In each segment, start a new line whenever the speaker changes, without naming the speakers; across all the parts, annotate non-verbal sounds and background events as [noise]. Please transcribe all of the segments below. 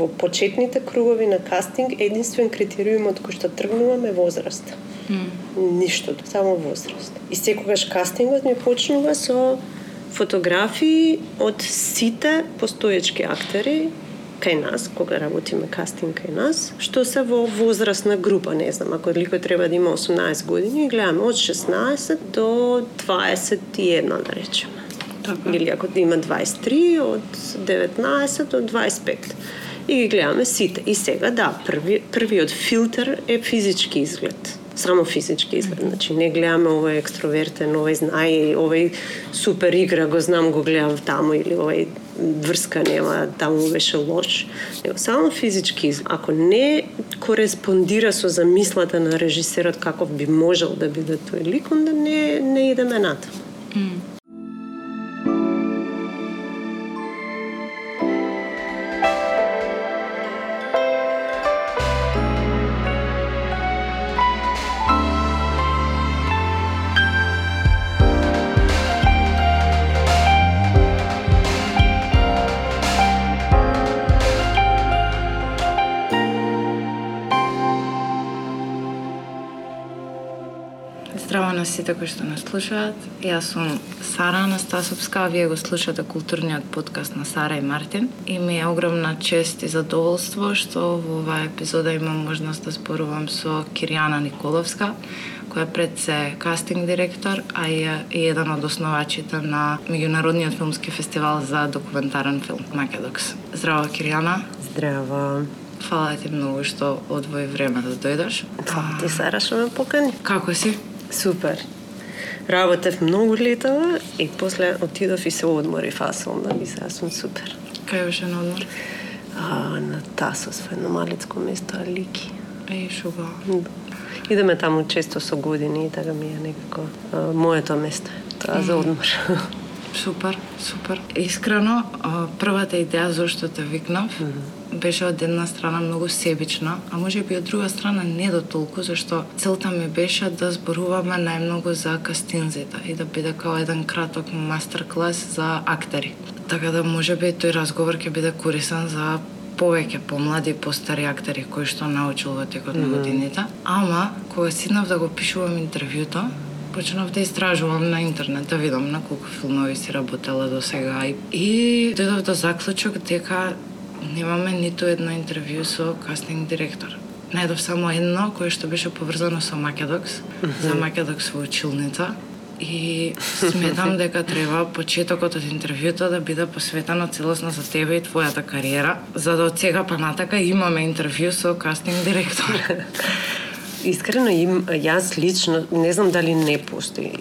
во почетните кругови на кастинг единствен критериумот кој што тргнуваме возраст. Mm. Ништо, само возраст. И секогаш кастингот ми почнува со фотографии од сите постоечки актери кај нас, кога работиме кастинг кај нас, што се во возрастна група, не знам, ако ликој треба да има 18 години, гледаме од 16 до 21, да речеме. Така. Или ако има 23, од 19 до 25. И ги гледаме сите. И сега, да, први, првиот филтер е физички изглед само физички изглед. Значи не гледаме овој екстровертен, овој знае, овој супер игра го знам, го гледам таму или овој врска нема, таму беше лош. Него само физички изглед. Ако не кореспондира со замислата на режисерот каков би можел да биде тој лик, онда не не идеме натаму. Mm.
Сите кои што нас слушаат. Јас сум Сара Анастасовска, а вие го слушате културниот подкаст на Сара и Мартин. И ми е огромна чест и задоволство што во оваа епизода имам можност да зборувам со Киријана Николовска, која пред се кастинг директор, а е еден од основачите на Меѓународниот филмски фестивал за документарен филм Македокс. Здраво, Киријана.
Здраво.
Фала ти многу што одвои време да дојдеш.
Фала ти, Сара, што ме покани.
Како си?
Супер. Работев многу летова и после отидов и се одморив, да и сега сум супер.
Кај беше на одмор?
А, на Тасос, во едно малецко место, Алики.
Еј, шуга.
Идеме таму често со години и така ми е некако а, моето место, тоа за одмор. [laughs]
Супер, супер. Искрено, првата идеја зашто те викнав mm -hmm. беше од една страна многу себична, а може би од друга страна не до толку, зашто целта ми беше да зборуваме најмногу за кастинзите и да биде као еден краток мастер-клас за актери. Така да може би тој разговор ќе биде корисен за повеќе помлади и постари актери кои што научил во текот на годините. Ама, кога сиднав да го пишувам интервјуто, почнав да истражувам на интернет да видам на колку филмови си работела до сега и, и дојдов до заклучок дека немаме ниту едно интервју со кастинг директор. Најдов само едно кое што беше поврзано со Македокс, mm -hmm. за Македокс во училница и сметам дека треба почетокот од интервјуто да биде посветено целосно за тебе и твојата кариера, за да од сега па натака имаме интервју со кастинг директор. [laughs]
Искрено им, јас лично, не знам дали не постои.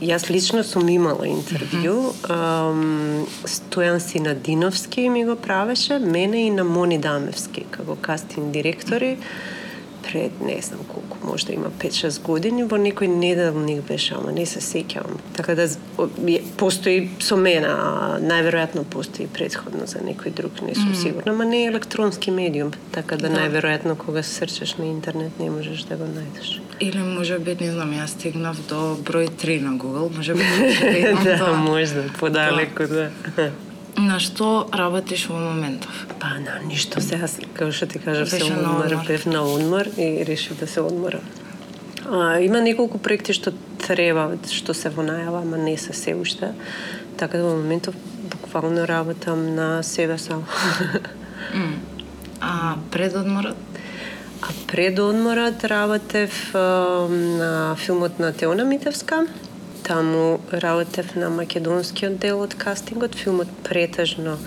Јас лично сум имала интервју. Mm -hmm. Стојан Синадиновски ми го правеше, мене и на Мони Дамевски, како кастинг директори. Mm -hmm пред не знам колку, можда има 5-6 години, во некој неделник беше, ама не се сеќавам. Така да постои со мене, а најверојатно постои предходно за некој друг, не сум mm. сигурна, ама не е електронски медиум, така да, да. најверојатно кога се серчеш на интернет не можеш да го најдеш.
Или може би, не знам, јас стигнав до број 3 на Google, може би [laughs]
да, да, можда, подалеку, да.
На што работиш во моментов?
Па на ништо сега, како што ти кажав, се одмор, бев на одмор и решив да се одморам. А, има неколку проекти што треба, што се во најава, ама не се се уште. Така да во моментов буквално работам на себе сам.
mm. [laughs] А пред одморот?
А пред одморот работев а, на филмот на Теона Митевска Таму работев на македонскиот дел од кастингот. Филмот претежно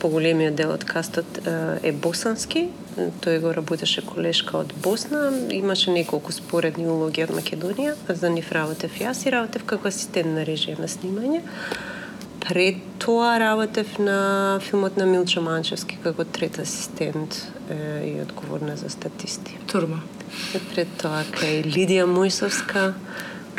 поголемиот дел од кастот е босански. Тој го работеше колешка од Босна. Имаше неколку споредни улоги од Македонија. За нив работев јас и работев како асистент на режија на снимање. Пред тоа работев на филмот на Милчо Манчевски како трет асистент е, и одговорна за статисти.
Турма.
Пред тоа кај Лидија Мојсовска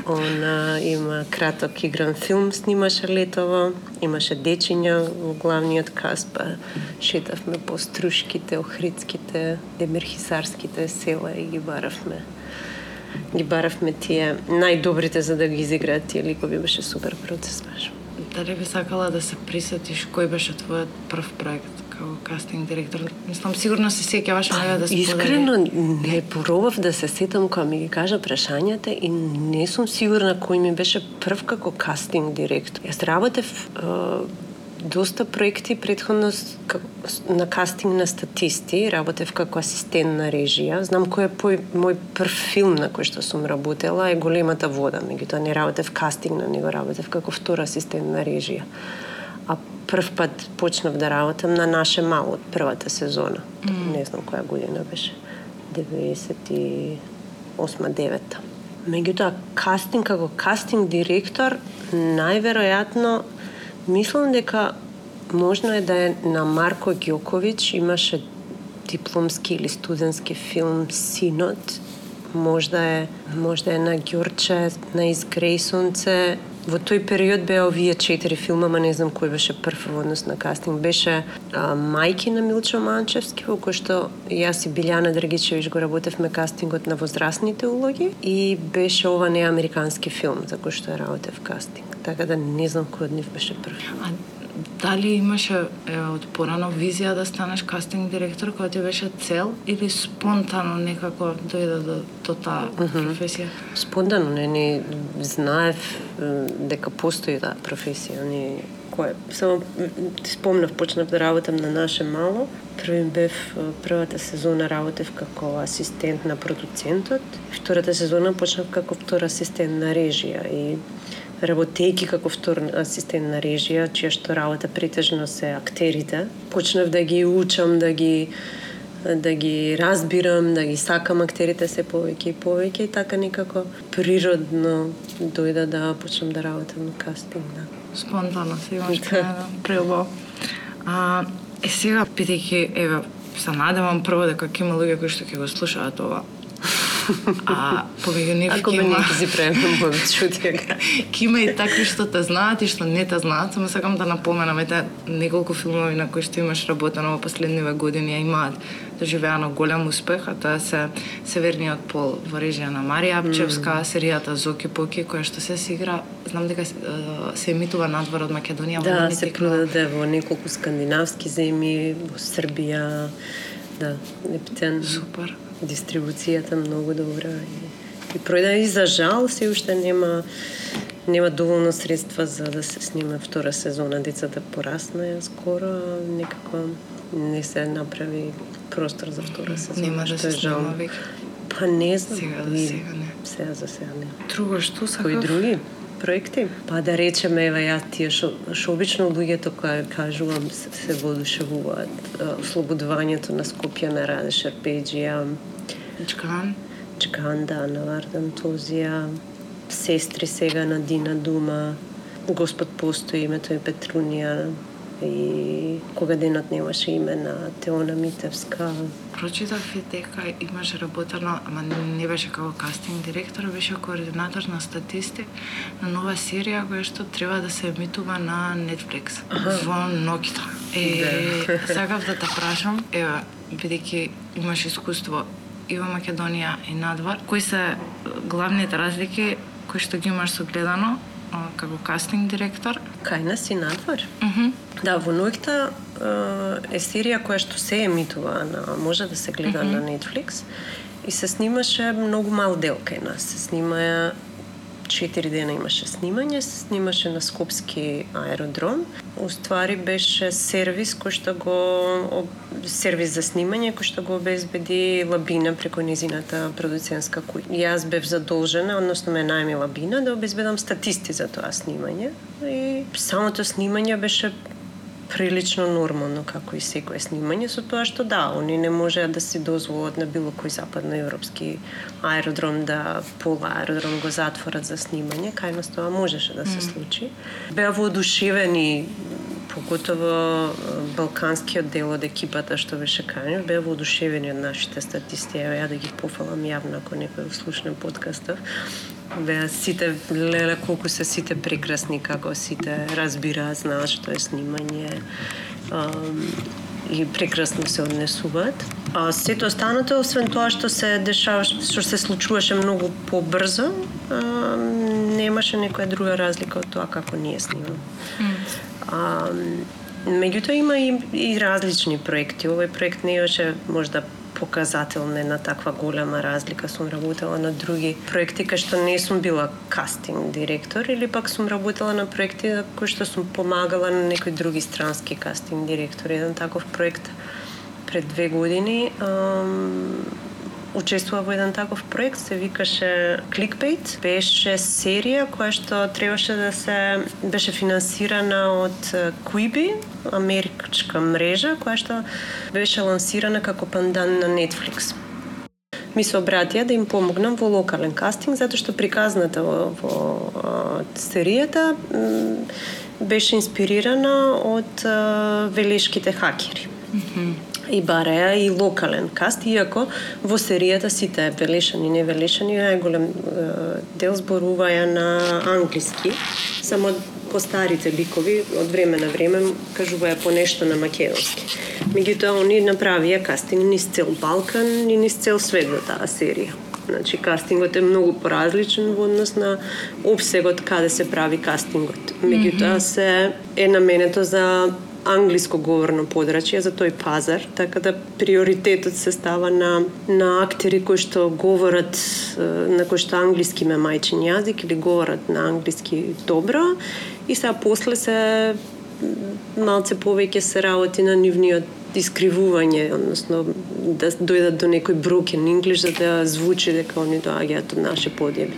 Она има краток игран филм, снимаше летово, имаше дечиња во главниот каст, па шетавме по струшките, охридските, Демирхисарските села и ги баравме. Ги баравме тие најдобрите за да ги изиграат тие ликови, беше супер процес баш.
Дали би сакала да се присетиш кој беше твојот прв проект како кастинг директор? Мислам, сигурно се сеќаваш на да сподели.
Искрено не пробав да се сетам кога ми ги кажа прашањата и не сум сигурна кој ми беше прв како кастинг директор. Јас работев доста проекти предходно на кастинг на статисти, работев како асистент на режија. Знам кој е пој, мој прв филм на кој што сум работела е Големата вода, меѓутоа не работев кастинг на него, работев како втора асистент на режија. Прв пат почнав да работам на наше мало од првата сезона. Mm. Не знам која година беше. 98-9. Меѓутоа, кастинг како кастинг директор, најверојатно Мислам дека можно е да е на Марко Ѓоковиќ имаше дипломски или студентски филм Синот. Можда е, можда е на Ѓурче, на Изгреј сонце. Во тој период беа овие четири филма, ма не знам кој беше прв во однос на кастинг. Беше а, Мајки на Милчо Манчевски, во кој што јас и Билјана Драгичевич го работевме кастингот на возрастните улоги и беше ова неамерикански филм за кој што работев кастинг така да не знам кој од нив беше прв.
А дали имаше е, од порано визија да станеш кастинг директор која ти беше цел или спонтано некако дојде до, до таа mm -hmm. професија?
Спонтано, не, не знаев дека постои таа професија, не кој само ти спомнав почнав да работам на наше мало први бев првата сезона работев како асистент на продуцентот втората сезона почнав како втора асистент на режија и работејќи како втор асистент на режија, чија што работа претежно се актерите, почнав да ги учам, да ги да ги разбирам, да ги сакам актерите се повеќе и повеќе и така некако природно дојде да почнам да работам на кастинг, да.
Спонтано се имаш [laughs] да. А, е сега, питајќи, еве, се надевам прво дека ќе има луѓе кои што ќе го слушаат ова А помеѓу нив
Ако ме не си правиме мој чутија.
Ки има и такви што те знаат и што не те знаат, само сакам да напоменам ете неколку филмови на кои што имаш работено во последниве години имаат доживеано голем успех, а тоа се Северниот пол во режија на Марија Апчевска, mm. серијата Зоки Поки, која што се игра, знам дека се емитува надвор од Македонија.
Да, се продаде во неколку скандинавски земји, во Србија, да, Лептен.
Супер
дистрибуцијата многу добра и, и пројда и за жал се уште нема нема доволно средства за да се снима втора сезона. Децата пораснаја скоро, некако не се направи простор за втора сезона.
Нема да се снима
Па не знам.
Сега за сега не.
Сега за сега не.
Друго што сакав?
Кои други? проекти? Па да речеме, ева ја тие што, шо обично луѓето кои кажувам се, се воодушевуваат. Ослободувањето на Скопје на Раде Шерпеџија.
Чкан.
Чкан, да, на Вардан Тозија. Сестри сега на Дина Дума. Господ постои името е Петрунија и кога денот немаше име на Теона Митевска.
Прочитав и дека имаш работено, ама не беше како кастинг директор, беше координатор на статисти на нова серија која што треба да се емитува на Netflix ага. во ноќта. Е, да. сакав да те прашам, ева, бидејќи имаш искуство и во Македонија и надвор, кои се главните разлики кои што ги имаш согледано како кастинг директор?
Кај нас и надвор.
Mm -hmm.
Да, во Нојкта е серија која што се емитува на може да се гледа mm -hmm. на Netflix и се снимаше многу мал дел кај нас. Се снима Четири дена имаше снимање, се снимаше на Скопски аеродром. Уствари беше сервис кој што го сервис за снимање кој што го обезбеди Лабина преку низината продуцентска куќа. Јас бев задолжена, односно ме најми Лабина да обезбедам статисти за тоа снимање и самото снимање беше прилично нормално како и секое снимање со тоа што да, они не можеа да си дозволат на било кој западноевропски аеродром да пола аеродром го затворат за снимање, кај нас тоа можеше да се случи. Беа воодушевени поготово балканскиот дел од екипата што беше кај беа воодушевени од нашите статисти. Ја да ги пофалам јавно ако некој слушне подкастов беа сите леле колку се сите прекрасни како сите разбираат, знаат што е снимање и прекрасно се однесуваат. А сето останато, освен тоа што се дешава, што се случуваше многу побрзо, немаше некоја друга разлика од тоа како ние снимаме. Mm. Меѓутоа има и, и различни проекти. Овој проект не е можда показателна на таква голема разлика. Сум работела на други проекти кај што не сум била кастинг директор или пак сум работела на проекти кои што сум помагала на некои други странски кастинг директори. Еден таков проект пред две години учествува во еден таков проект, се викаше Clickbait. Беше серија која што требаше да се беше финансирана од Quibi, американска мрежа која што беше лансирана како пандан на Netflix. Ми се обратија да им помогнам во локален кастинг затоа што приказната во, во серијата беше инспирирана од велешките хакери. Mm -hmm и бареа и локален каст, иако во серијата сите велешани и невелешани најголем дел зборуваја на англиски, само по старите ликови од време на време кажуваја по нешто на македонски. Меѓутоа, они направија кастинг низ цел Балкан и низ цел свет во таа серија. Значи, кастингот е многу поразличен во однос на обсегот каде се прави кастингот. Меѓутоа, се е наменето за англиско говорно подрачје за тој пазар, така да приоритетот се става на на актери кои што говорат на кои што англиски ме мајчин јазик или говорат на англиски добро и сега после се малце повеќе се работи на нивниот искривување, односно да дојдат до некој broken English за да звучи дека они доаѓаат од наше подјеби.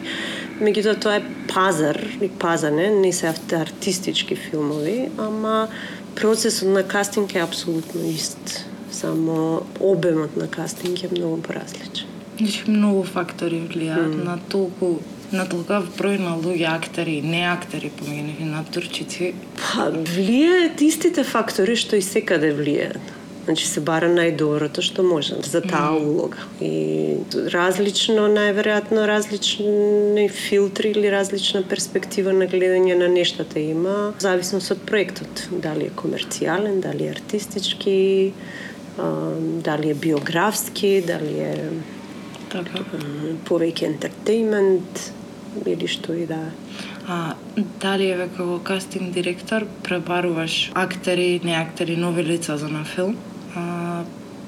Меѓутоа тоа е пазар, и пазане, не се артистички филмови, ама Процесот на кастинг е апсолутно ист, само обемот на кастинг е многу поразличен.
Значи многу фактори влијаат mm. на толку на толку број на луѓе актери, не актери, помеѓу на турчици.
Па влијаат истите фактори што и секаде влијаат. Значи се бара најдоброто што може за таа улога. И различно, најверојатно различни филтри или различна перспектива на гледање на нештата има, зависност од проектот. Дали е комерцијален, дали е артистички, дали е биографски, дали е така. повеќе ентертеймент или што и да
А, дали еве како кастинг директор пребаруваш актери, не актери, нови лица за на филм? А,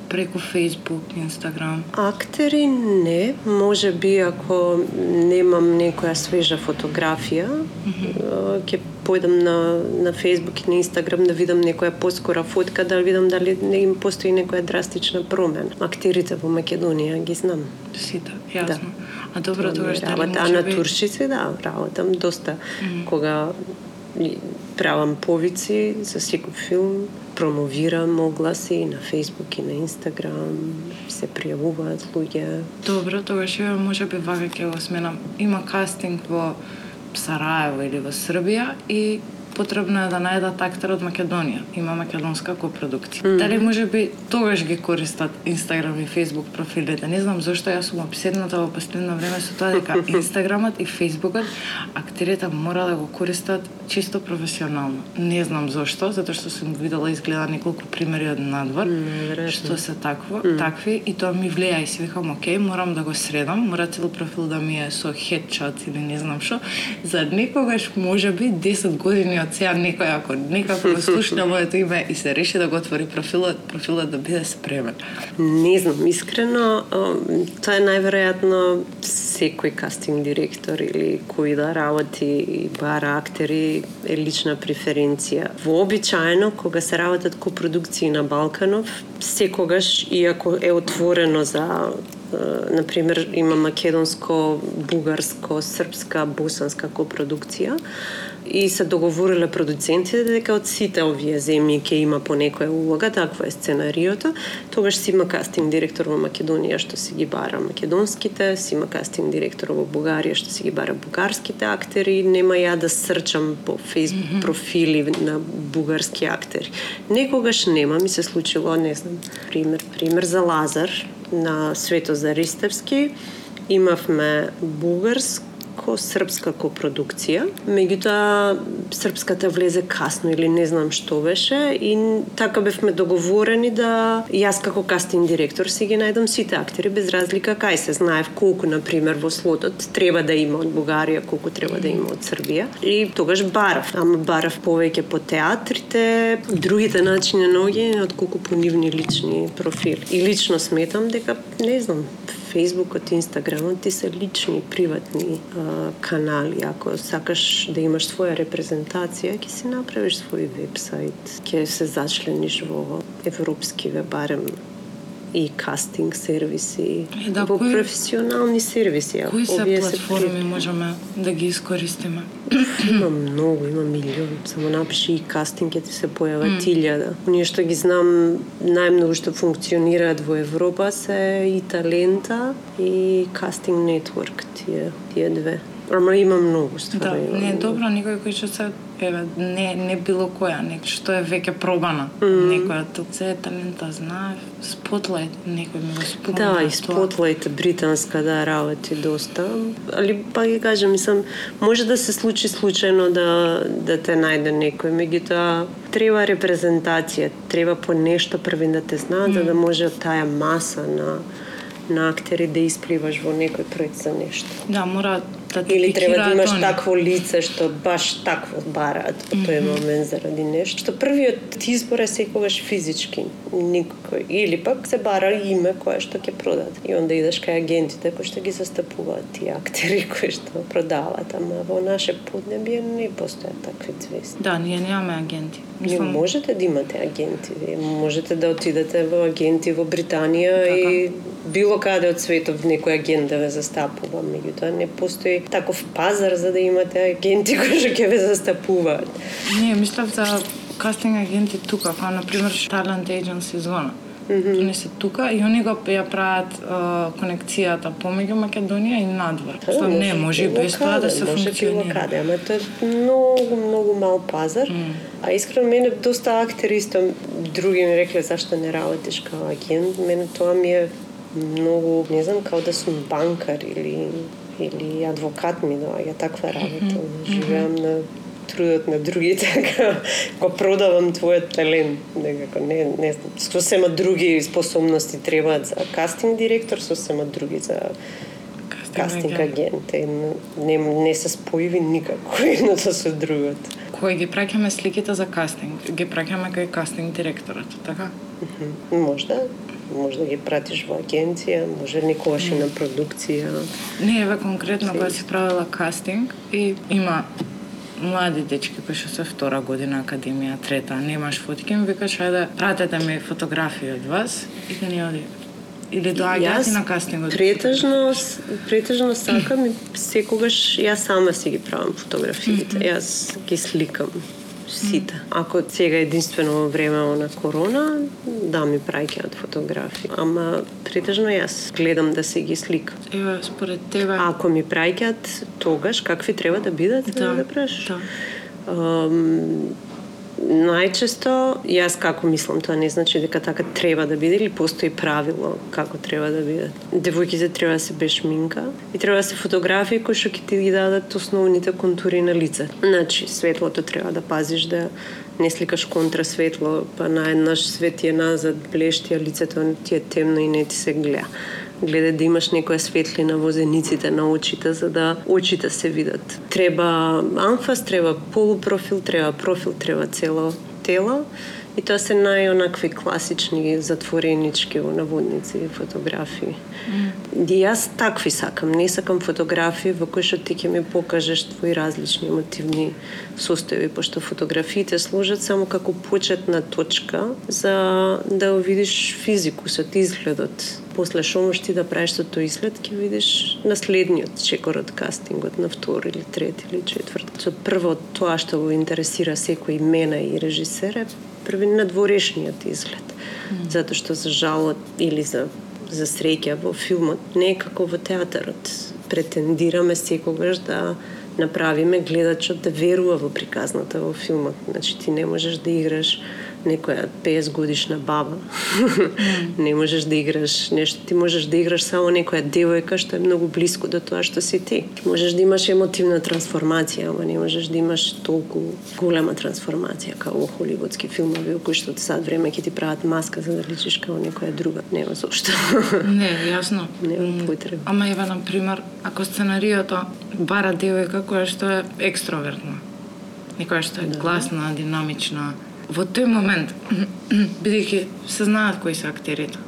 преку Facebook, Instagram?
Актери не, може би ако немам некоја свежа фотографија, mm -hmm. ќе појдам на, на Facebook и на Instagram да видам некоја поскора фотка, да видам дали не им постои некоја драстична промена. Актерите во Македонија ги знам.
Сите, јасно. Да. А добро
тоа што работа, а на би... туршици, да, работам доста. Mm -hmm. Кога правам повици за секој филм, промовирам огласи на Facebook и на Instagram, се пријавуваат луѓе.
Добро, тогаш може би вака ќе го сменам. Има кастинг во Сараево или во Србија и потребно е да најдат актер од Македонија. Има македонска копродукција. Mm. Дали може би тогаш ги користат Инстаграм и Фейсбук профилите? Не знам зошто јас сум обседната во последно време со тоа дека [laughs] Инстаграмот и Фейсбукот актерите мора да го користат чисто професионално. Не знам зошто, затоа што сум видела изгледа неколку примери од надвор mm, што се такво, mm. такви и тоа ми влијае и си викам, окей, морам да го средам, мора цел профил да ми е со хедшот или не знам што, за некогаш може би 10 години од сега некој ако некако го слушна моето име и се реши да го отвори профилот, профилот да биде спремен.
Не знам, искрено, тоа е најверојатно секој кастинг директор или кој да работи и бара актери е лична преференција. Вообичаено, кога се работат копродукции на Балканов, секогаш, иако е отворено за на пример има македонско, бугарско, српска, босанска копродукција, и се договориле продуцентите дека од сите овие земји ќе има по некоја улога, таква е сценариото, тогаш си има кастинг директор во Македонија што си ги бара македонските, си има кастинг директор во Бугарија што си ги бара бугарските актери, нема ја да срчам по Facebook профили на бугарски актери. Некогаш нема, ми се случило, не знам, пример, пример за Лазар на Светозар Ристевски, имавме бугарски српска копродукција, меѓутоа српската влезе касно или не знам што беше и така бевме договорени да јас како кастинг директор си ги најдам сите актери без разлика кај се. Знаев колку на пример во слотот треба да има од Бугарија, колку треба да има од Србија. И тогаш барав, ама барав повеќе по театрите, другите начини на наоѓање од колку по нивни лични профили. И лично сметам дека не знам, Фейсбукот и Инстаграмот ти се лични, приватни а, канали. Ако сакаш да имаш своја репрезентација, ќе си направиш свој вебсайт, ќе се зачлениш во европскиве барем и кастинг сервиси,
И да,
во
кои-
професионални сервиси.
Кои се платформи можеме да ги искористиме?
Има многу, има милион. Само напиши и кастинг, ќе ти се појава mm. илјада. Оние што ги знам најмногу што функционираат во Европа се и талента и кастинг нетворк, тие, тие две. Ама има многу
Да,
ствари. има
не е добро никој кој што се еве не не било која, нек што е веќе пробана.
Мм.
Некоја тук се е талента знае, спотлайт некој ми го спомна.
Да, и. Spotlight британска да работи доста. Али па ги кажам, мислам, може да се случи случајно да да те најде некој, меѓутоа треба репрезентација, треба по нешто првин да те знаат за да може таа маса на на актери да испливаш во некој проект за нешто.
Да, мора
Или треба да имаш
они.
такво лице што баш такво бараат во тој момент заради нешто. Што првиот избор е секогаш физички, никој. Или пак се бара име кое што ќе продадат. И онда идеш кај агентите кои што ги застапуваат тие актери [laughs] кои што продаваат, ама во наше поднебие не постојат такви звезди.
Да, ние немаме агенти. Мислам,
можете да имате агенти, вие можете да отидете во агенти во Британија
Така.
и било каде од светот некој агент да ве застапува, меѓутоа не постои таков пазар за да имате агенти кои што ќе ве застапуваат.
Не, мислам за кастинг агенти тука, па на пример Talent Agency звона. Они се тука и они го ја прават а, конекцијата помеѓу Македонија и надвор. Мислам, не, може и без тоа да се
може
функционира.
каде, ама тоа е многу, многу мал пазар. А искрено мене доста актери исто други ми рекле зашто не работиш као агент, мене тоа ми е многу, не знам, као да сум банкар или или адвокат ми доаѓа таква работа. Живеам на трудот на другите, дека [laughs] го продавам твојот талент, некако не не сосема други способности требаат за кастинг директор, сосема други за кастинг агент. Не, не се споиви никако [laughs] едното со другото.
Кој ги праќаме сликите за кастинг, ги праќаме кај кастинг директорот, така?
Можда, може да ги пратиш во агенција, може некогаш и на продукција.
Не, еве конкретно кога си правила кастинг и има млади дечки кои што се втора година академија, трета, немаш фотки, им викаш ајде пратете ми фотографии од вас и да ни оди. Или доаѓаат и на кастингот.
претежно, претежно сакам и секогаш јас сама си ги правам фотографиите. Јас ги сликам сите. Ако сега единствено во време на корона, да ми праќаат фотографии. Ама претежно јас гледам да се ги сликам.
Еве, според тебе...
Ако ми праќаат тогаш какви треба да бидат,
Да,
да, праш.
да.
Ам, најчесто, јас како мислам, тоа не значи дека така треба да биде или постои правило како треба да биде. Девојките треба да се без шминка и треба да се фотографии кои што ќе ти ги дадат основните контури на лице. Значи, светлото треба да пазиш да не сликаш контрасветло, па наеднаш свет е назад, блешти, а лицето ти е темно и не ти се гледа гледа да имаш некоја светлина во зениците на очите за да очите се видат. Треба анфас, треба полупрофил, треба профил, треба цело тело и тоа се најонакви класични затворенички во наводници фотографии. Mm. И јас такви сакам, не сакам фотографии во кои што ти ќе ми покажеш твои различни емотивни состојби, пошто фотографиите служат само како почетна точка за да видиш физикусот, изгледот. После што можеш ти да правиш со тој изглед, ќе видиш на следниот чекор од кастингот, на втори или трети или четврт. Со прво тоа што го интересира секој мене и режисер е први надворешниот изглед. Mm. Затоа што за жалот или за за среќа во филмот, не е како во театарот. Претендираме секогаш да направиме гледачот да верува во приказната во филмот. Значи ти не можеш да играш некоја 50 годишна баба. не можеш да играш нешто, ти можеш да играш само некоја девојка што е многу блиско до тоа што си ти. Можеш да имаш емотивна трансформација, ама не можеш да имаш толку голема трансформација како во холивудски филмови, во кои што сад време ќе ти прават маска за да личиш како некоја друга. Нема зошто.
Не, јасно.
Нема потреба.
Ама ева на пример, ако сценариото бара девојка која што е екстровертна, некоја што е да. гласна, динамична, во тој момент, [clears throat] бидејќи се знаат кои се актерите,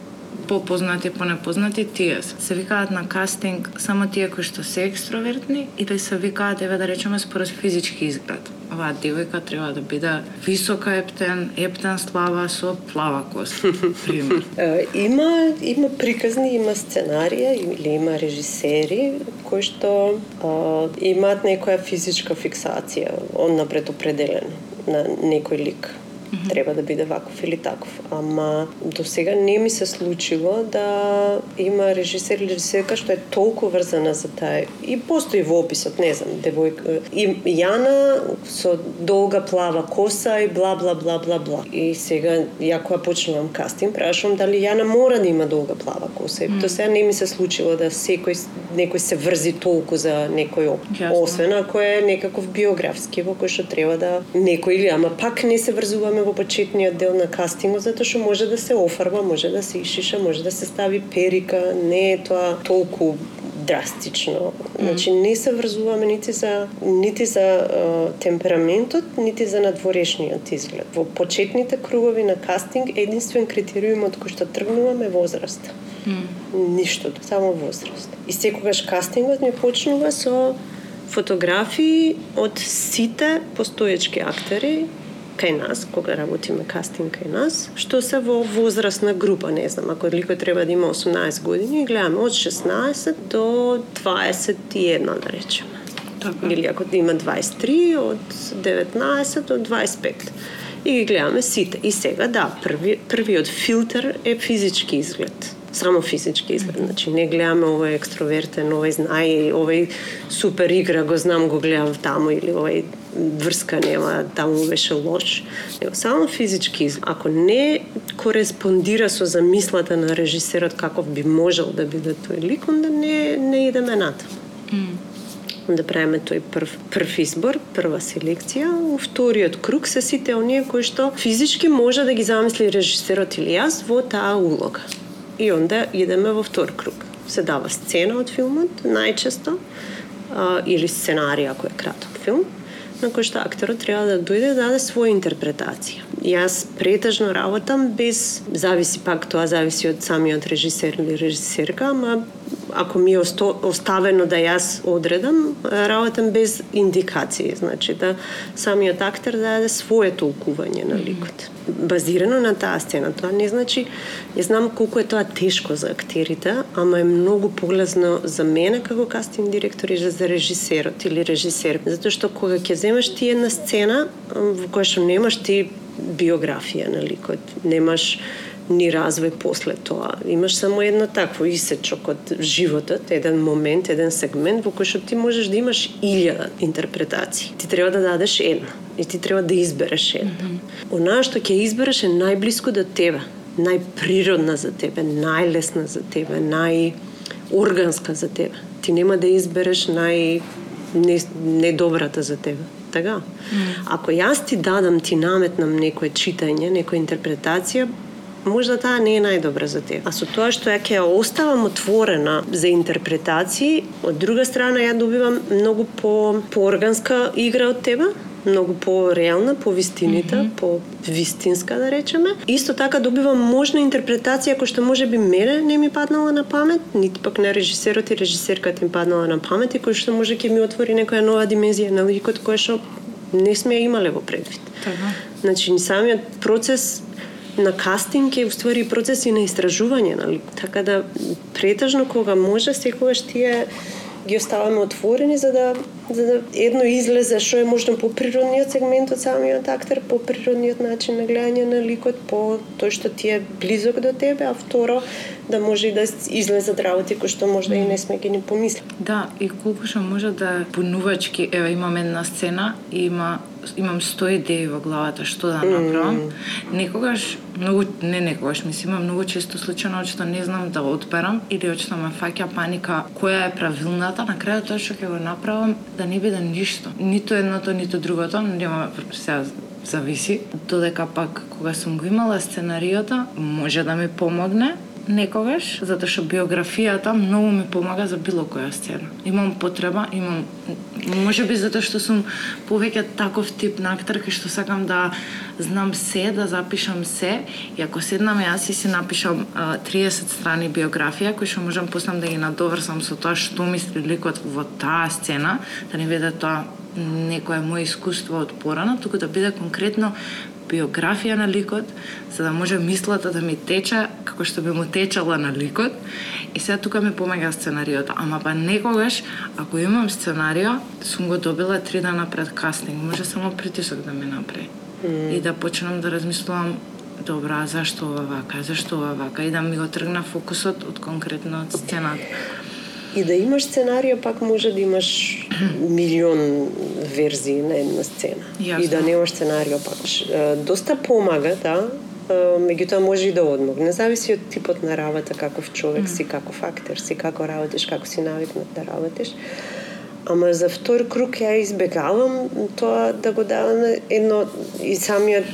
попознати, понепознати, тие се. Се викаат на кастинг само тие кои што се екстровертни и да се викаат, еве да речеме, според физички изглед. Оваа девојка треба да биде висока ептен, ептен слава со плава коса, [laughs] пример.
има има приказни, има сценарија или има режисери кои што а, имаат некоја физичка фиксација, он напред определено на некој лик -hmm. треба да биде ваков или таков. Ама до сега не ми се случило да има режисер или режисерка што е толку врзана за таа. И постои во описот, не знам, девојка и Јана со долга плава коса и бла бла бла бла бла. И сега ја кога почнувам кастинг, прашувам дали Јана мора да има долга плава коса. И mm. до сега не ми се случило да секој некој се врзи толку за некој освен ако е некаков биографски во кој што треба да некој или ама пак не се врзуваме гледаме во почетниот дел на кастингот затоа што може да се офарба, може да се ишиша, може да се стави перика, не е тоа толку драстично. Значи не се врзуваме нити за нити за uh, темпераментот, нити за надворешниот изглед. Во почетните кругови на кастинг единствен критериум од кој што тргнуваме е возраст. Mm. Ништо, само возраст. И секогаш кастингот ми почнува со фотографии од сите постоечки актери кај нас, кога работиме кастинг кај нас, што се во возрастна група, не знам, ако ликој треба да има 18 години, гледаме од 16 до 21, да речеме. Така. Или ако има 23, од 19 до 25. И ги гледаме сите. И сега, да, први, првиот филтер е физички изглед само физички изглед. Значи не гледаме овој екстровертен, овој знае, овој супер игра го знам, го гледам таму или овој врска нема, таму беше лош. Него само физички изглед. Ако не кореспондира со замислата на режисерот каков би можел да биде тој лик, онда не, не идеме натаму. Mm да правиме тој прв, прв избор, прва селекција. Во вториот круг се сите оние кои што физички може да ги замисли режисерот или јас во таа улога. И онда идеме во втор круг. Се дава сцена од филмот, најчесто, а, или сценарија ако е краток филм, на кој што актерот треба да дојде да даде своја интерпретација. Јас претежно работам без зависи пак тоа зависи од самиот режисер или режисерка, ама ако ми е оставено да јас одредам, работам без индикации, значи да самиот актер да даде свое толкување на ликот. Базирано на таа сцена. Тоа не значи, ја знам колку е тоа тешко за актерите, ама е многу полезно за мене како кастинг директор и за режисерот или режисер. Затоа што кога ќе земеш ти една сцена во која што немаш ти биографија на ликот, немаш ни развој после тоа. Имаш само едно такво исечок од животот, еден момент, еден сегмент во кој што ти можеш да имаш илјада интерпретации. Ти треба да дадеш една и ти треба да избереш една. Mm -hmm. Онаа што ќе избереш е најблиско до тебе, најприродна за тебе, најлесна за тебе, најорганска за тебе. Ти нема да избереш нај недобрата за тебе така? Mm. Ако јас ти дадам, ти наметнам некое читање, некоја интерпретација, можда таа не е најдобра за тебе. А со тоа што ја ќе ја оставам отворена за интерпретации, од друга страна ја добивам многу по поорганска игра од тебе, многу по-реална, по вистинита, mm -hmm. по вистинска да речеме. Исто така добивам можна интерпретација која што може би мене не ми паднала на памет, нити пак на режисерот и режисерката им паднала на памет и кој што може ќе ми отвори некоја нова димензија на ликот која што не сме имале во предвид. Така. Значи, самиот процес на кастинг е уствари процес и на истражување, нали? Така да претежно кога може секогаш тие ги оставаме отворени за да за да едно излезе што е можно по природниот сегмент од самиот актер, по природниот начин на гледање на ликот, по тој што ти е близок до тебе, а второ да може и да излезат работи кои што можда и не сме ги ни помисли.
Да, и колку што може да бунувачки, ева имаме една сцена, има имам 100 идеи во главата што да направам, некогаш многу не некогаш, мислам, има многу често случаи што не знам да одберам или очто ме фаќа паника која е правилната, на крајот тоа што ќе го направам да не биде ништо. Ниту едното, ниту другото, нема сега зависи. Додека пак кога сум го имала сценариото, може да ми помогне, некогаш, затоа што биографијата многу ми помага за било која сцена. Имам потреба, имам може би затоа што сум повеќе таков тип на актерка што сакам да знам се, да запишам се. И ако седнам јас и си напишам а, 30 страни биографија кои што можам после да ги надоврсам со тоа што мисли ликот во таа сцена, да не биде тоа некое мое искуство од порано, туку да биде конкретно биографија на ликот, за да може мислата да ми тече како што би му течала на ликот. И сега тука ми помага сценариото. Ама па некогаш, ако имам сценарио, сум го добила три дана пред кастинг. Може само притисок да ми направи. Mm. И да почнам да размислувам добра, зашто ова вака, зашто ова вака, и да ми го тргна фокусот од конкретно од сцената.
И да имаш сценарио, пак може да имаш милион верзии на една сцена.
Јасно.
И да немаш сценарио, пак. Доста помага, да, меѓутоа може и да одмогне. Зависи од типот на работа, каков човек mm. си, каков актер си, како работиш, како си навикнат да работиш. Ама за втор круг ја избегавам тоа да го давам едно и самиот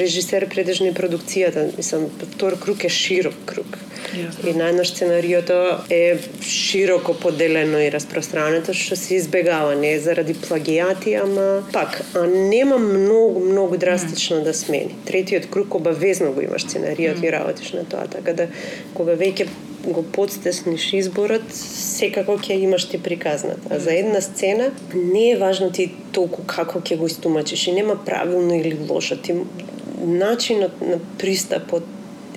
режисер предежни продукцијата, мислам, втор круг е широк круг.
Јасно.
И најнаш сценариото е широко поделено и распространето, што се избегава, не е заради плагијати, ама пак, а нема многу, многу драстично да смени. Третиот круг обавезно го имаш сценариот и работиш на тоа, така да кога веќе го подстесниш изборот, секако ќе имаш ти приказнат. А за една сцена не е важно ти толку како ќе го истумачиш и нема правилно или лошо. Ти начинот на пристапот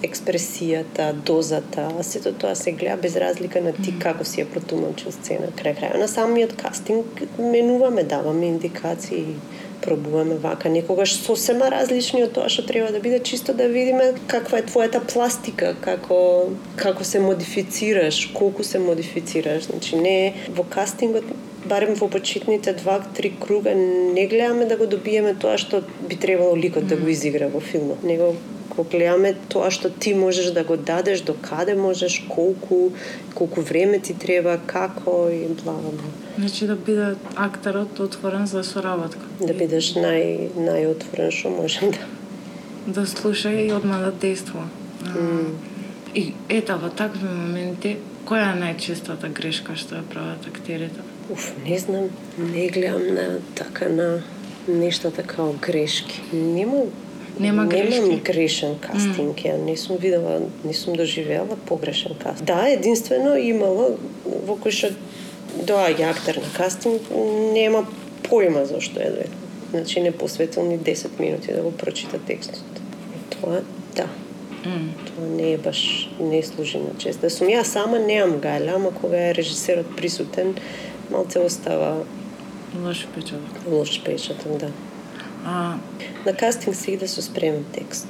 експресијата, дозата, сето тоа се гледа без разлика на ти како си ја протумачил сцена. Крај крај на самиот кастинг менуваме, даваме индикации, пробуваме вака, некогаш сосема различни од тоа што треба да биде, чисто да видиме каква е твојата пластика, како како се модифицираш, колку се модифицираш. Значи не во кастингот барем во почетните два-три круга не гледаме да го добиеме тоа што би требало ликот да го изигра во филмот, него го гледаме тоа што ти можеш да го дадеш, до каде можеш, колку, колку време ти треба, како и бла бла.
Значи да биде актерот отворен за соработка.
Да бидеш нај најотворен што можем да.
Да слуша и одма да действува.
М.
И ета во такви моменти, која е најчестата грешка што ја прават актерите?
Уф, не знам, не гледам на така на нештата као грешки. Нема
Нема грешки?
Немам грешен кастинг, ја не сум видела, не сум доживеала погрешен кастинг. Да, единствено имало во кој што доаѓа актер на кастинг, нема појма зашто е дојде. Значи не посветил ни 10 минути да го прочита текстот. Тоа, да,
М.
тоа не е баш, не служи на чест. Да сум ја сама, неам гајле, ама кога е режисерот присутен, малце остава
Лош печаток.
лош печаток, да.
А,
На кастинг иде со спремен текст.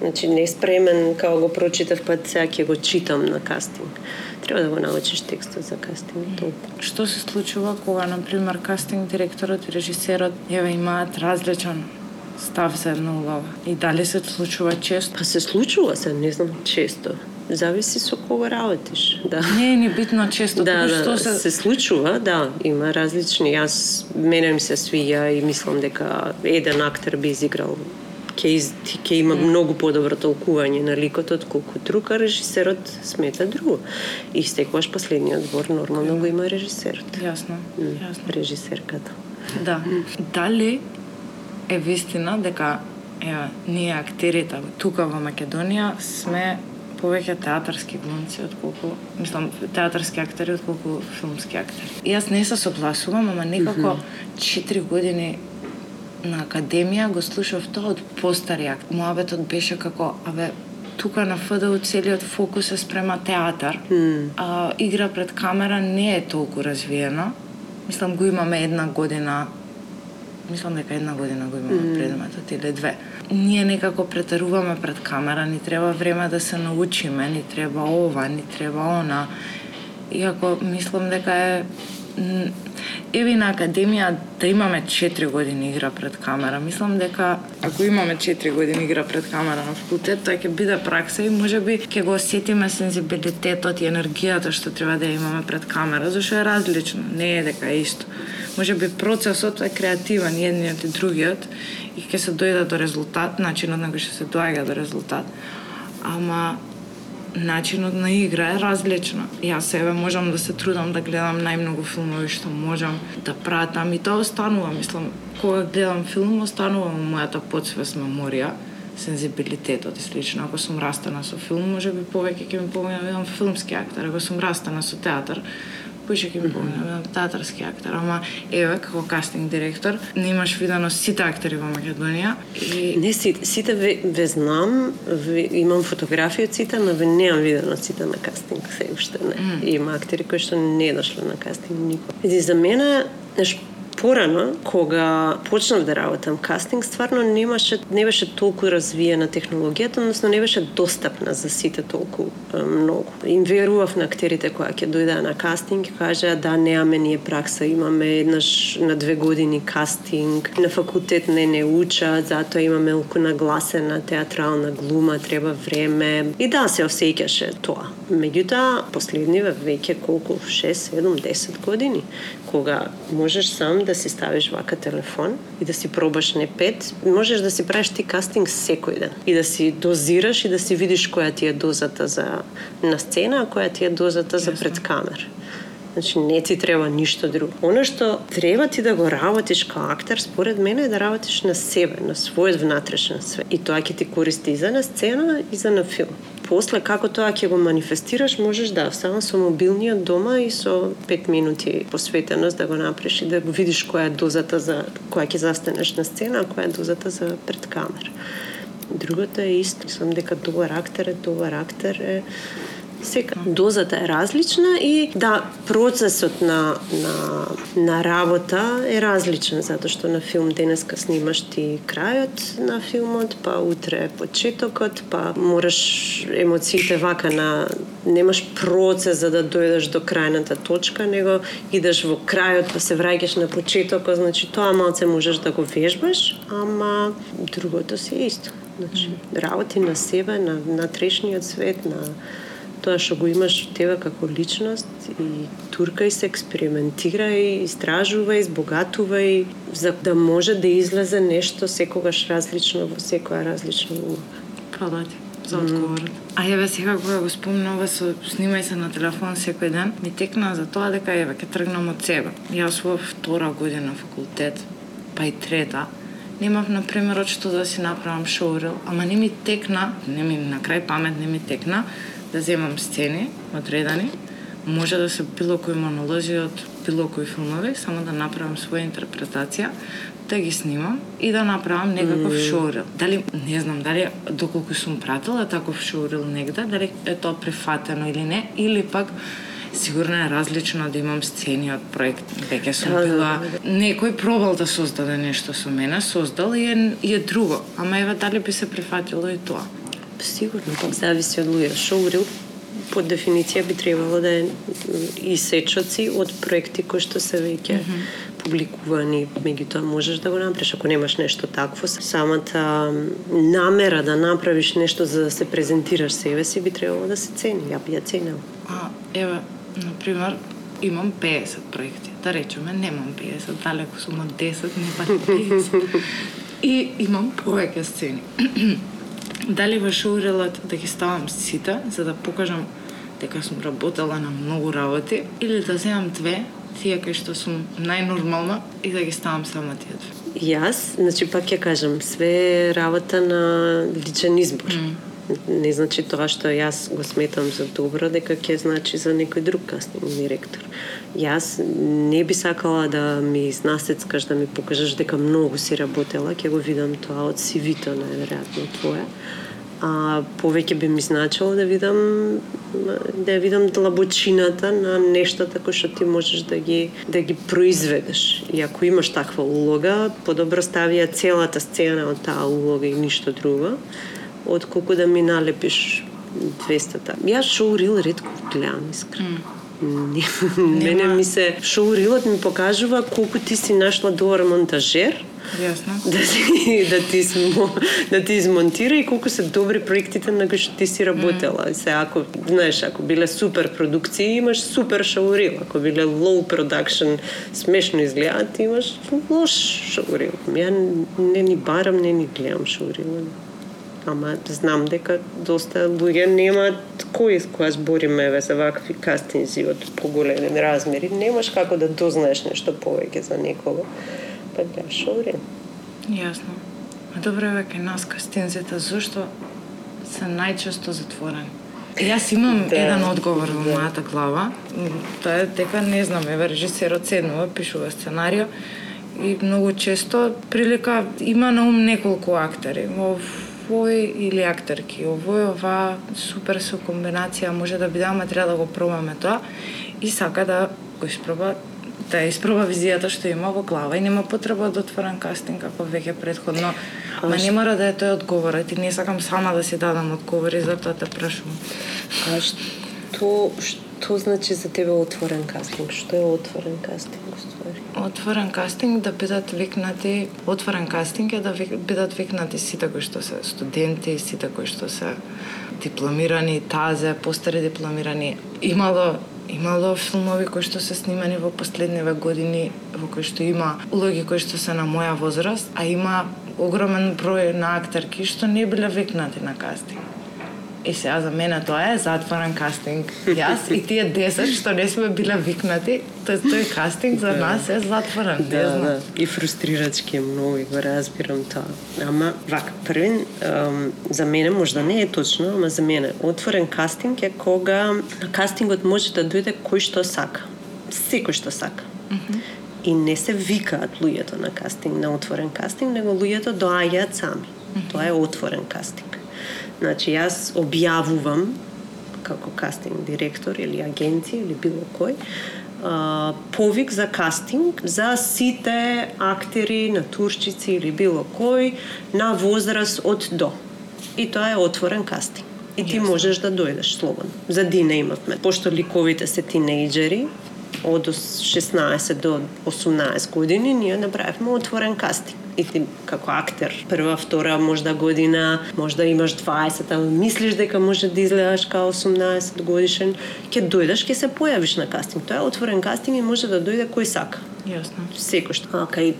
Значи не спремен као го прочитав па сега ќе го читам на кастинг. Треба да го научиш текстот за кастинг толку.
што се случува кога, на пример, кастинг директорот и режисерот еве имаат различен став за една улога? И дали се случува често?
Па се случува се, не знам, често. Зависи со кого работиш, да.
Не е ни битно често,
Да,
туку
да,
што
се...
се...
се случува, да, има различни. Јас мене ми се свија и мислам дека еден актер би изиграл ќе из, ќе има многу подобро толкување на ликот од колку друг, а режисерот смета друго. И секогаш последниот збор нормално го има режисерот.
Јасно,
М,
јасно.
Режисерката.
Да. Дали е вистина дека еве ние актерите тука во Македонија сме повеќе театарски глумци отколку, мислам, театарски актери отколку филмски актери. Јас не се согласувам, ама некако 4 години на академија го слушав тоа од постари акт. Моабетот беше како, абе, тука на ФДУ целиот фокус е спрема театар.
М.
А, игра пред камера не е толку развиена. Мислам, го имаме една година мислам дека една година го имаме mm. предметот или две. Ние некако претеруваме пред камера, ни треба време да се научиме, ни треба ова, ни треба она. Иако мислам дека е еве на академија да имаме 4 години игра пред камера. Мислам дека ако имаме 4 години игра пред камера на факултет, тоа ќе биде пракса и можеби ќе го осетиме сензибилитетот и енергијата што треба да ја имаме пред камера, зашто е различно, не е дека е исто. Може би процесот е креативен едниот и другиот и ќе се дојде до резултат, начинот на кој што се доаѓа до резултат. Ама начинот на игра е различно. Јас себе можам да се трудам да гледам најмногу филмови што можам да пратам и тоа останува, мислам, кога гледам филм останува во мојата подсвест меморија сензибилитетот и слично. Ако сум растена со филм, може би повеќе ќе ми поминам да филмски актер. Ако сум растена со театар, поише ќе ми да бидам театарски актер. Ама еве како кастинг директор, не имаш видено сите актери во Македонија и
Не сите, сите ве, ве знам, ве, имам фотографии од сите, но ве неам видено сите на кастинг се уште не. И има актери кои што не дошле на кастинг никој. За мене, знаеш, порано, кога почнав да работам кастинг, стварно немаше, не беше толку развиена технологијата, односно не беше достапна за сите толку е, многу. Им верував на актерите кои ќе дојдеа на кастинг и кажаа да неаме ние пракса, имаме еднаш на две години кастинг, на факултет не не учат, затоа имаме толку нагласена театрална глума, треба време. И да, се осеќаше тоа. Меѓутоа, последниве веќе колку 6, 7, 10 години, кога можеш сам да си ставиш вака телефон и да си пробаш не пет, можеш да си правиш ти кастинг секој ден и да си дозираш и да си видиш која ти е дозата за на сцена, а која ти е дозата за пред камера. Значи не ти треба ништо друго. Оно што треба ти да го работиш као актер, според мене е да работиш на себе, на својот внатрешен свет. И тоа ќе ти користи и за на сцена и за на филм. После како тоа ќе го манифестираш, можеш да само со мобилниот дома и со 5 минути посветеност да го направиш и да го видиш која е дозата за која ќе застанеш на сцена, а која е дозата за пред камера. Другото е исто. Мислам дека добар актер е добар актер е Сека, дозата е различна и да, процесот на, на, на работа е различен, затоа што на филм денеска снимаш ти крајот на филмот, па утре почетокот, па мораш емоциите вака на немаш процес за да дојдеш до крајната точка, него идеш во крајот па се враќаш на почетокот, значи тоа малце можеш да го вежбаш, ама другото си е исто. Значи, работи на себе, на, на трешниот свет, на тоа што го имаш тебе како личност и туркај се, експериментирај, истражувај, збогатувај, за да може да излезе нешто секогаш различно во секоја различна улога.
Фала ти за одговорот. А еве сега кога го спомнува со снимај се на телефон секој ден, ми текна за тоа дека еве ќе тргнам од себе. Јас во втора година факултет, па и трета, немав на примерот што да си направам шоурил, ама не ми текна, не ми на крај памет не ми текна да земам сцени одредени, може да се било кои монолози од било кои филмови, само да направам своја интерпретација, да ги снимам и да направам некаков
Мм.
шоурил. Дали, не знам, дали доколку сум пратила таков шоурил негде, дали е тоа прифатено или не, или пак сигурно е различно да имам сцени од проект. Веќе сум
Да, да,
била...
да,
Некој пробал да создаде нешто со мене, создал и е, и е друго. Ама еве дали би се прифатило и тоа.
Сигурно, пак зависи од луѓе. Шоурил по дефиниција би требало да е исечоци од проекти кои што се веќе публикувани, меѓутоа можеш да го направиш ако немаш нешто такво. Самата намера да направиш нешто за да се презентираш себе си би требало да се цени. Ја би ја ценела.
А, еве, на пример, имам 50 проекти. Да речеме, немам 50, далеку сум од 10, не пати 50. [laughs] И имам повеќе сцени. [clears throat] Дали во шоурелот да ги ставам сите, за да покажам дека сум работела на многу работи, или да земам две, тие кои што сум најнормална, и да ги ставам само тие две.
Јас, значи пак ќе кажам, све работа на личен избор. Не значи тоа што јас го сметам за добро, дека ќе значи за некој друг кастинг директор. Јас не би сакала да ми изнасецкаш, да ми покажеш дека многу си работела, ќе го видам тоа од CV-то најверојатно твое. А повеќе би ми значило да видам да ја видам длабочината на нештата кои што ти можеш да ги да ги произведеш. И ако имаш таква улога, подобро стави ја целата сцена од таа улога и ништо друго, отколку да ми налепиш 200 Јас шоурил ретко гледам искрено. [laughs] Не, мене ми се шоурилот ми покажува колку ти си нашла добар монтажер.
Јасно.
Да ти, [laughs] да ти, смо, да ти измонтира и колку се добри проектите на кои што ти си работела. Mm. Се ако, знаеш, ако биле супер продукции, имаш супер шоурил. Ако биле low production, смешно изгледаат, ти имаш лош шоурил. Ја не ни барам, не ни гледам шоурил. Ама знам дека доста луѓе немаат кој кога збориме еве за вакви кастинзи од поголеми размери, немаш како да дознаеш нешто повеќе за некого. Па да, шоури.
Јасно. А добре, еве кај нас кастинзите зошто се најчесто затворени? Јас имам да, еден одговор во да. мојата глава. Тоа е дека не знам, еве режисерот седнува, пишува сценарио и многу често прилика има на ум неколку актери. Во овој или актерки, овој, ова, супер со комбинација, може да биде, ама треба да го пробаме тоа. И сака да го испроба да испроба визијата што има во глава и нема потреба да отворам кастинг како веќе предходно. Ама не мора да е тој одговорот и не сакам сама да си дадам одговори, затоа те прашувам.
А што, што значи за тебе отворен кастинг? Што е отворен кастинг?
Отворен кастинг да бидат викнати, отворен кастинг е да бидат викнати сите кои што се студенти, сите кои што се дипломирани, тазе, постари дипломирани. Имало имало филмови кои што се снимани во последниве години во кои што има улоги кои што се на моја возраст, а има огромен број на актерки што не биле викнати на кастинг. И сега за мене тоа е затворен кастинг. Јас и тие 10 што не сме биле викнати, тој, тој кастинг за да. нас е затворен.
Да, да. И фрустрирачки е многу, го разбирам тоа. Ама, вака, првин, um, за мене можда не е точно, ама за мене отворен кастинг е кога на кастингот може да дојде кој што сака. Секој што сака. Mm -hmm. И не се викаат луѓето на кастинг, на отворен кастинг, него луѓето доаѓаат сами. Mm -hmm. Тоа е отворен кастинг. Значи, јас објавувам како кастинг директор или агенција или било кој, повик за кастинг за сите актери, натурчици или било кој на возраст од до. И тоа е отворен кастинг. И ти yes. можеш да дојдеш слободно. За Дина имавме. Пошто ликовите се тинејџери, од 16 до 18 години, ние направивме отворен кастинг и ти како актер прва, втора, можда година, можда имаш 20, а мислиш дека може да изгледаш као 18 годишен, ќе дојдеш, ќе се појавиш на кастинг. Тоа е отворен кастинг и може да дојде кој сака.
Јасно.
Секој што. А, кај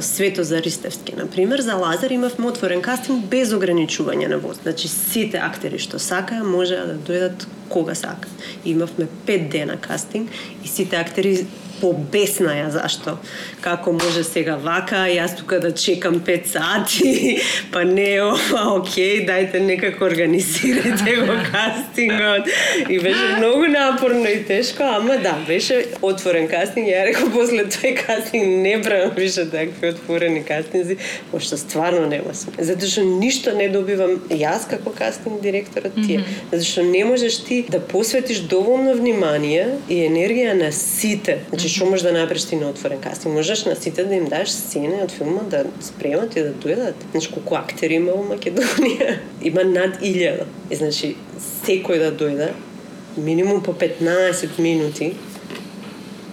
Свето за Ристевски, на пример, за Лазар имавме отворен кастинг без ограничување на воз. Значи сите актери што сакаа може да дојдат кога сака. Имавме пет дена кастинг и сите актери побесна ја зашто како може сега вака, јас тука да чекам 5 сати, [laughs] па не ова, окей, дајте некако организирате го [laughs] кастингот. И беше многу напорно и тешко, ама да, беше отворен кастинг. Ја реков после тој кастинг не правам више такви отворени кастинзи, пошто стварно нема сме. Затоа што ништо не добивам јас како кастинг директорот тие. Mm -hmm. Затоа што не можеш ти да посветиш доволно внимание и енергија на сите. Значи што можеш да направиш ти на отворен кастинг? Можеш на сите да им даш сцени од филмот да спремат и да дојдат. Значи колку актери има во Македонија? [laughs] Има над 1000. И значи секој да дојде минимум по 15 минути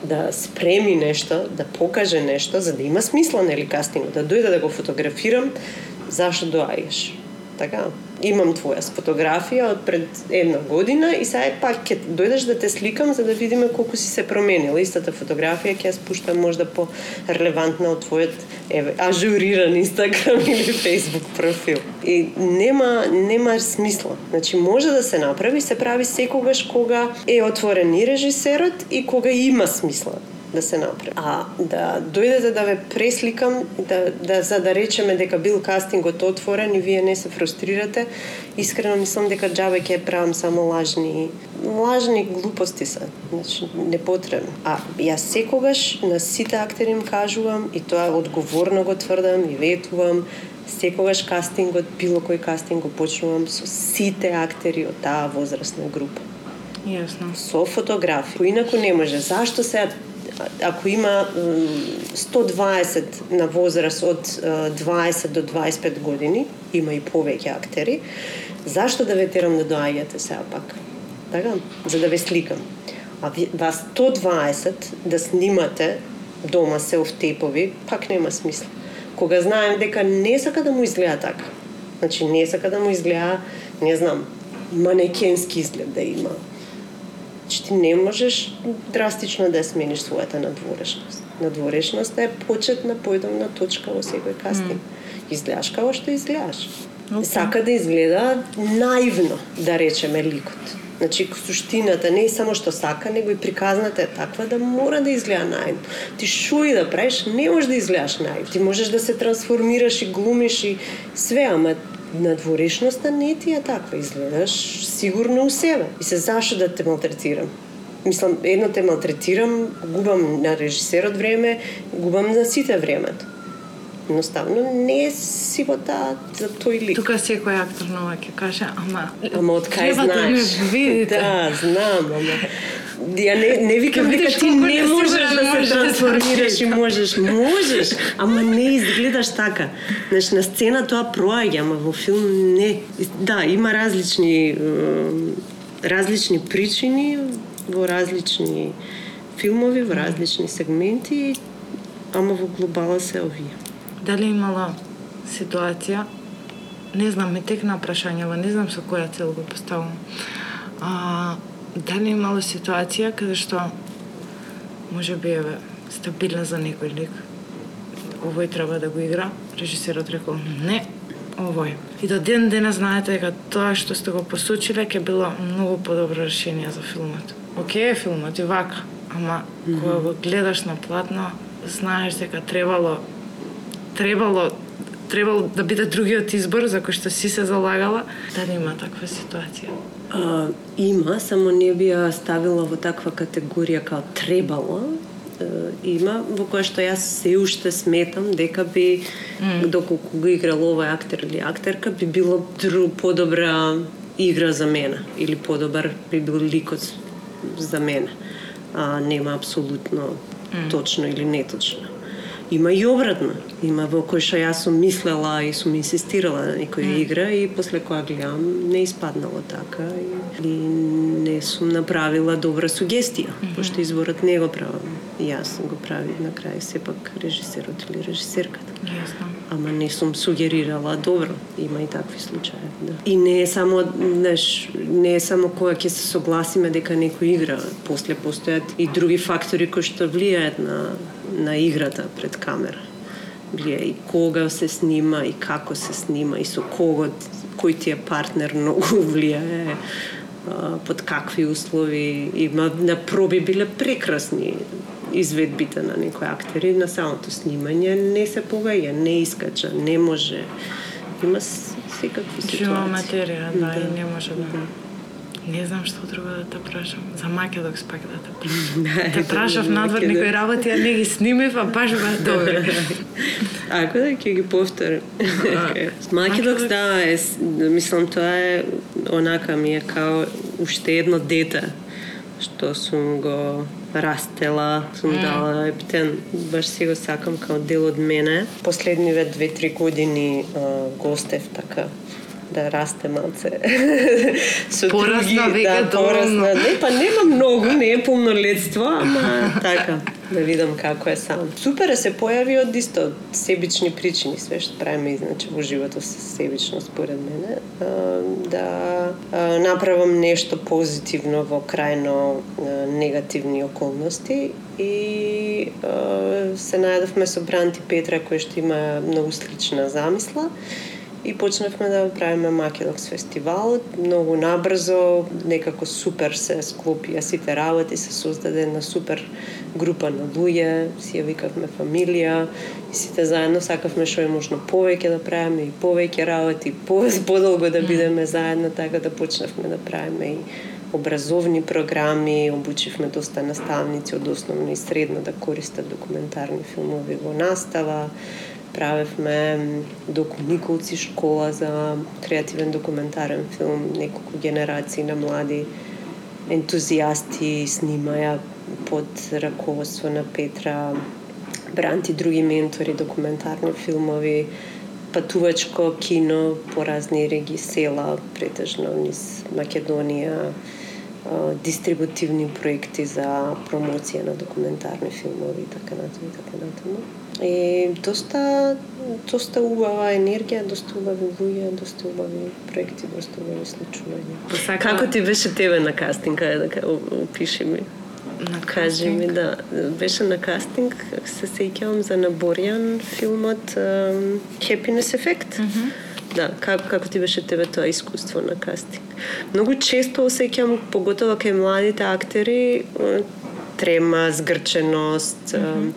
да спреми нешто, да покаже нешто, за да има смисла, нели, кастингот, да дојде да го фотографирам, зашто доаѓаш. Така, имам твоја фотографија од пред една година и сега пак ќе дојдеш да те сликам за да видиме колку си се променила. Истата фотографија ќе ја спуштам можда по релевантна од твојот еве ажуриран Инстаграм [laughs] или Facebook профил. И нема нема смисла. Значи може да се направи, се прави секогаш кога е отворен и режисерот и кога има смисла да се направи. А да дојдете да ве пресликам, да, да за да речеме дека бил кастингот отворен и вие не се фрустрирате, искрено мислам дека џабе ќе правам само лажни лажни глупости се. Значи, непотребно. А јас секогаш на сите актери им кажувам и тоа одговорно го тврдам и ветувам секогаш кастингот, било кој кастинг го почнувам со сите актери од таа возрастна група.
Јасно.
Со фотографии. Поинаку не може. Зашто се ако има 120 на возраст од 20 до 25 години, има и повеќе актери, зашто да ве терам да доаѓате сега пак? Така, за да ве сликам. А вас 120 да снимате дома се тепови, пак нема смисла. Кога знаем дека не сака да му изгледа така. Значи не сака да му изгледа, не знам, манекенски изглед да има. Значи ти не можеш драстично да смениш својата надворешност. Надворешноста е почетна појдомна точка во секој кастинг. Изгледаш како што изгледаш.
Океј.
Сака да изгледа наивно, да речеме, ликот. Значи, суштината не е само што сака, него и приказната е таква да мора да изгледа наивно. Ти шо и да правиш, не можеш да изгледаш наивно. Ти можеш да се трансформираш и глумиш и све, ама надворешноста не ти е таква. Изгледаш сигурно у себе. И се зашо да те малтретирам? Мислам, едно те малтретирам, губам на режисерот време, губам на сите времето. Едноставно не е сивота за тој лик.
Тука секој актор нова ќе каже, ама
Ама од кај
да
знаеш?
видите.
Да, знам, ама Ја не, не викам дека ти не можеш да се трансформираш и можеш. Можеш, ама не изгледаш така. Знаеш, на сцена тоа проаѓа, ама во филм не. Да, има различни различни причини во различни филмови, во различни сегменти, ама во глобала се овие.
Дали имала ситуација, не знам, ме текна прашањава, не знам со која цел го поставам. А, дали имала ситуација каде што може би еве стабилна за некој лик, овој треба да го игра, режисерот рекол не, овој. И до ден денес знаете дека тоа што сте го посочиле ќе било многу подобро решение за филмот. Океј е филмот и вака, ама кога го гледаш на платно, знаеш дека требало требало требало да биде другиот избор за кој што си се залагала, дали има таква ситуација?
А, има, само не би ја ставила во таква категорија као требало. Има, во која што јас се уште сметам дека би, mm. доколку го играл овој актер или актерка, би било дру, подобра игра за мене, или подобар би бил ликот за мене. А, нема апсолутно mm. точно или неточно. Има и обратно. Има во кој што јас сум мислела и сум инсистирала на некоја mm. игра и после која гледам не испаднало така и, и не сум направила добра сугестија, mm -hmm. пошто изборот не го правам. Јас го прави на крај сепак режисерот или режисерката.
Јасно.
Ама не сум сугерирала добро. Има и такви случаи, да. И не е само, знаеш, не е само кога ќе се согласиме дека некој игра, после постојат и други фактори кои што влијаат на на играта пред камера. Влијае и кога се снима и како се снима и со кого кој ти е партнер многу [laughs] влијае под какви услови има на проби биле прекрасни изведбите на некои актери на самото снимање не се погаја, не искача, не може. Има секакви ситуации.
Жива материја, да,
Да.
и не може да. Не знам што друго да те прашам. За Македокс пак да те прашам. [laughs]
Да,
Те прашав надвор некои работи, а не ги снимив, а баш баш добри. [laughs]
Ако да ќе ги повторам. Македокс да, е, мислам тоа е онака ми е као уште едно дете што сум го растела, сум
М.
дала ептен, баш си го сакам као дел од мене. Последниве две-три години а, гостев така да расте малце [laughs] со
Порасна
други,
веќе
да, порасна. Не, па нема многу, не е полнолетство, ама [laughs] така, да видам како е сам. Супер е се појави од исто себични причини, све што правиме значи во животот се себично според мене, да направам нешто позитивно во крајно негативни околности и се најдовме со Бранти Петра кој што има многу слична замисла и почнавме да правиме Македокс фестивалот. Многу набрзо, некако супер се склопија сите работи, се создаде една супер група на луѓе, си ја викавме фамилија, и сите заедно сакавме што е можно повеќе да правиме и повеќе работи, по, [laughs] подолго да бидеме заедно, така да почнавме да правиме и образовни програми, обучивме доста наставници од основно и средно да користат документарни филмови во настава, правевме докумниковци школа за креативен документарен филм, неколку генерации на млади ентузијасти снимаја под раководство на Петра Бранти други ментори, документарни филмови, патувачко кино по разни реги села, претежно низ Македонија, дистрибутивни проекти за промоција на документарни филмови и така натаму и така натаму. И доста доста убава енергија, доста убави луѓе, доста убави проекти, доста убави случувања. Како ти беше тебе на кастинг, да опиши ми?
На
Кажи ми, да. Беше на кастинг, се сеќавам за Наборјан филмот um, Happiness Effect.
Mm -hmm.
Да, како, како ти беше тебе тоа искуство на кастинг? Многу често осеќам, поготово кај младите актери, трема, згрченост, mm -hmm.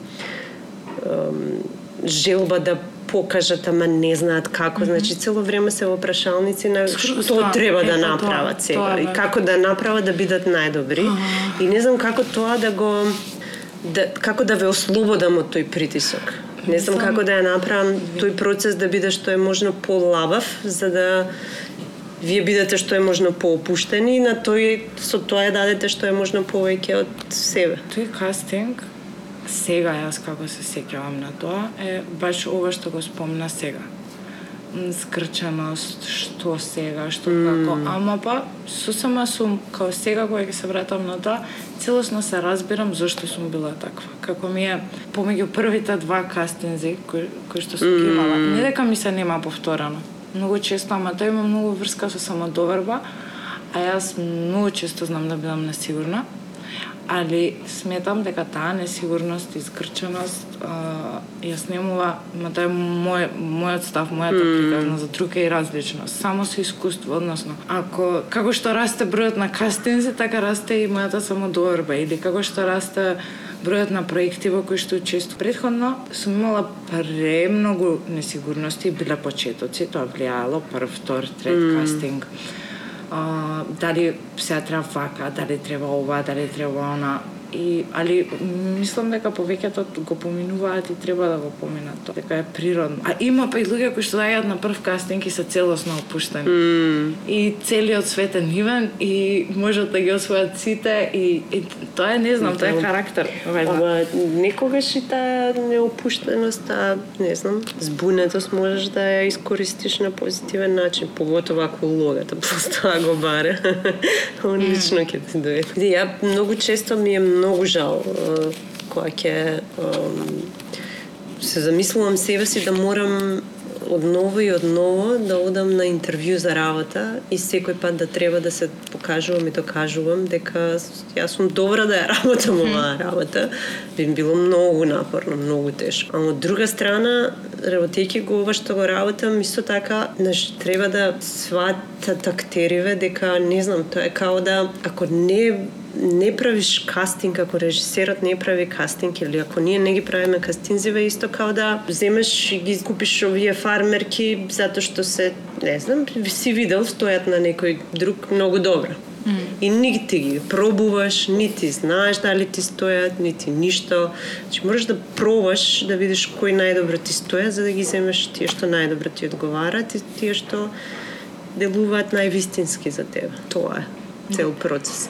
Желба да покажат, ама не знаат како. Mm -hmm. Значи, цело време се во прашалници на што тоа, треба да направат сега тоа, и како да направат да бидат најдобри. Uh -huh. И не знам како тоа да го да, како да ве ослободам од тој притисок. Не знам како да ја направам тој процес да биде што е можно полабав, за да вие бидете што е можно поопуштени и на тој со тоа ја дадете што е можно повеќе од себе.
Тој кастинг сега јас како се сеќавам на тоа е баш ова што го спомна сега скрченост, што сега, што mm. како, ама па сосема сум као сега кога ќе се вратам на тоа, целосно се разбирам зашто сум била таква. Како ми е помеѓу првите два кастинзи кои, кои што сум mm. имала, не дека ми се нема повторано. Многу често, ама тоа има многу врска со самодоверба, а јас многу често знам да бидам несигурна али сметам дека таа несигурност и згрченост а, ја снемува, ма тоа е мој, мојот став, мојата mm. приказна за друг е и различно. Само со искуство, односно, ако како што расте бројот на кастинзи, така расте и мојата самодоверба или како што расте бројот на проекти во кои што често предходно сум имала премногу несигурности, биле почетоци, тоа влијаело прв, втор, трет mm. кастинг а, дали се треба вака, дали треба ова, дали треба она и али мислам дека повеќето го поминуваат и треба да го поминат тоа дека е природно. А има па и луѓе кои што доаѓаат на прв кастинг и се целосно опуштени.
Mm.
И целиот свет е нивен и можат да ги освојат сите и, и тоа е не знам, тоа е карактер.
Ама некогаш и таа неопуштеност, таа не знам, збунетост можеш да ја искористиш на позитивен начин, поготово ако логата [laughs] просто го баре. [laughs] Одлично ќе ти доведе. Ја многу често ми е многу жал кога ќе се замислувам себе си да морам одново и одново да одам на интервју за работа и секој пат да треба да се покажувам и докажувам дека јас сум добра да ја [laughs] работам оваа работа, би било многу напорно, многу тешко. А од друга страна, работејќи го ова што го работам, исто така, наш, треба да сватат актериве дека, не знам, тоа е као да, ако не не правиш кастинг, ако режисерот не прави кастинг или ако ние не ги правиме кастинзиве, исто као да земеш и ги купиш овие фармерки затоа што се, не знам, си видел стојат на некој друг многу добро. Mm. И нити ги пробуваш, нити знаеш дали ти стојат, нити ништо. Значи можеш да пробаш да видиш кој најдобро ти стоја за да ги земеш тие што најдобро ти одговарат и тие што делуваат највистински за тебе. Тоа е цел процес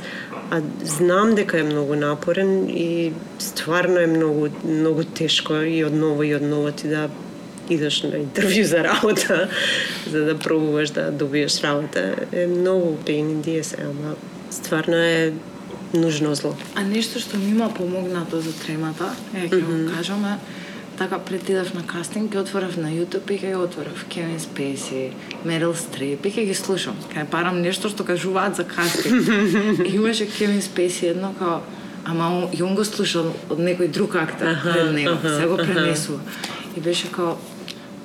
а знам дека е многу напорен и стварно е многу многу тешко и одново и одново ти да идеш на интервју за работа [laughs] за да пробуваш да добиеш работа е многу pain in the ass, ама стварно е нужно зло.
А нешто што ми има помогнато за тремата, е ќе mm -hmm. го кажам, е така пред идав на кастинг, ги отворав на YouTube и ќе ги отворав Кевин Спейси, Мерил Стрип и ќе ги слушам. Кај парам нешто што кажуваат за кастинг. и [laughs] имаше Кевин Спейси едно као ама и он го слушал од некој друг актер ага, пред него, се го пренесува. И беше као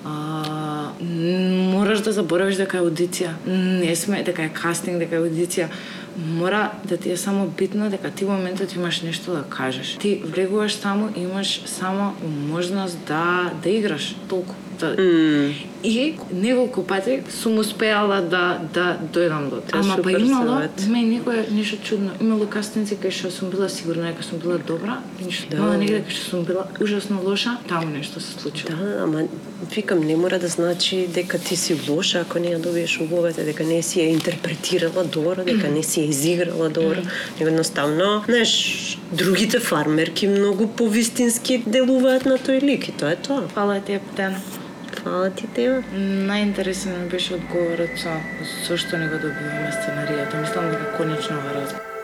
а, мораш да заборавиш дека е аудиција. Не сме дека е кастинг, дека е аудиција мора да ти е само битно дека ти во моментот имаш нешто да кажеш. Ти влегуваш таму и имаш само можност да да играш толку. Да.
Mm.
И неколку пати сум успеала да да дојдам до тоа. Ама па имало, ме некој нешто чудно. Имало кастинци кај што сум била сигурна дека сум била добра, ништо. Да. Мала негде кај што сум била ужасно лоша, таму нешто се случило.
Да, ама викам не мора да значи дека ти си лоша ако не ја добиеш улогата, дека не си ја интерпретирала добро, дека не си ја изиграла добро. Него едноставно, знаеш, другите фармерки многу повистински делуваат на тој лик и тоа е тоа.
Фала ти, Птена.
Фала ти тема.
Најинтересен ми беше одговорот со што не го добиваме сценаријата. Па мислам дека конечно го разбирам.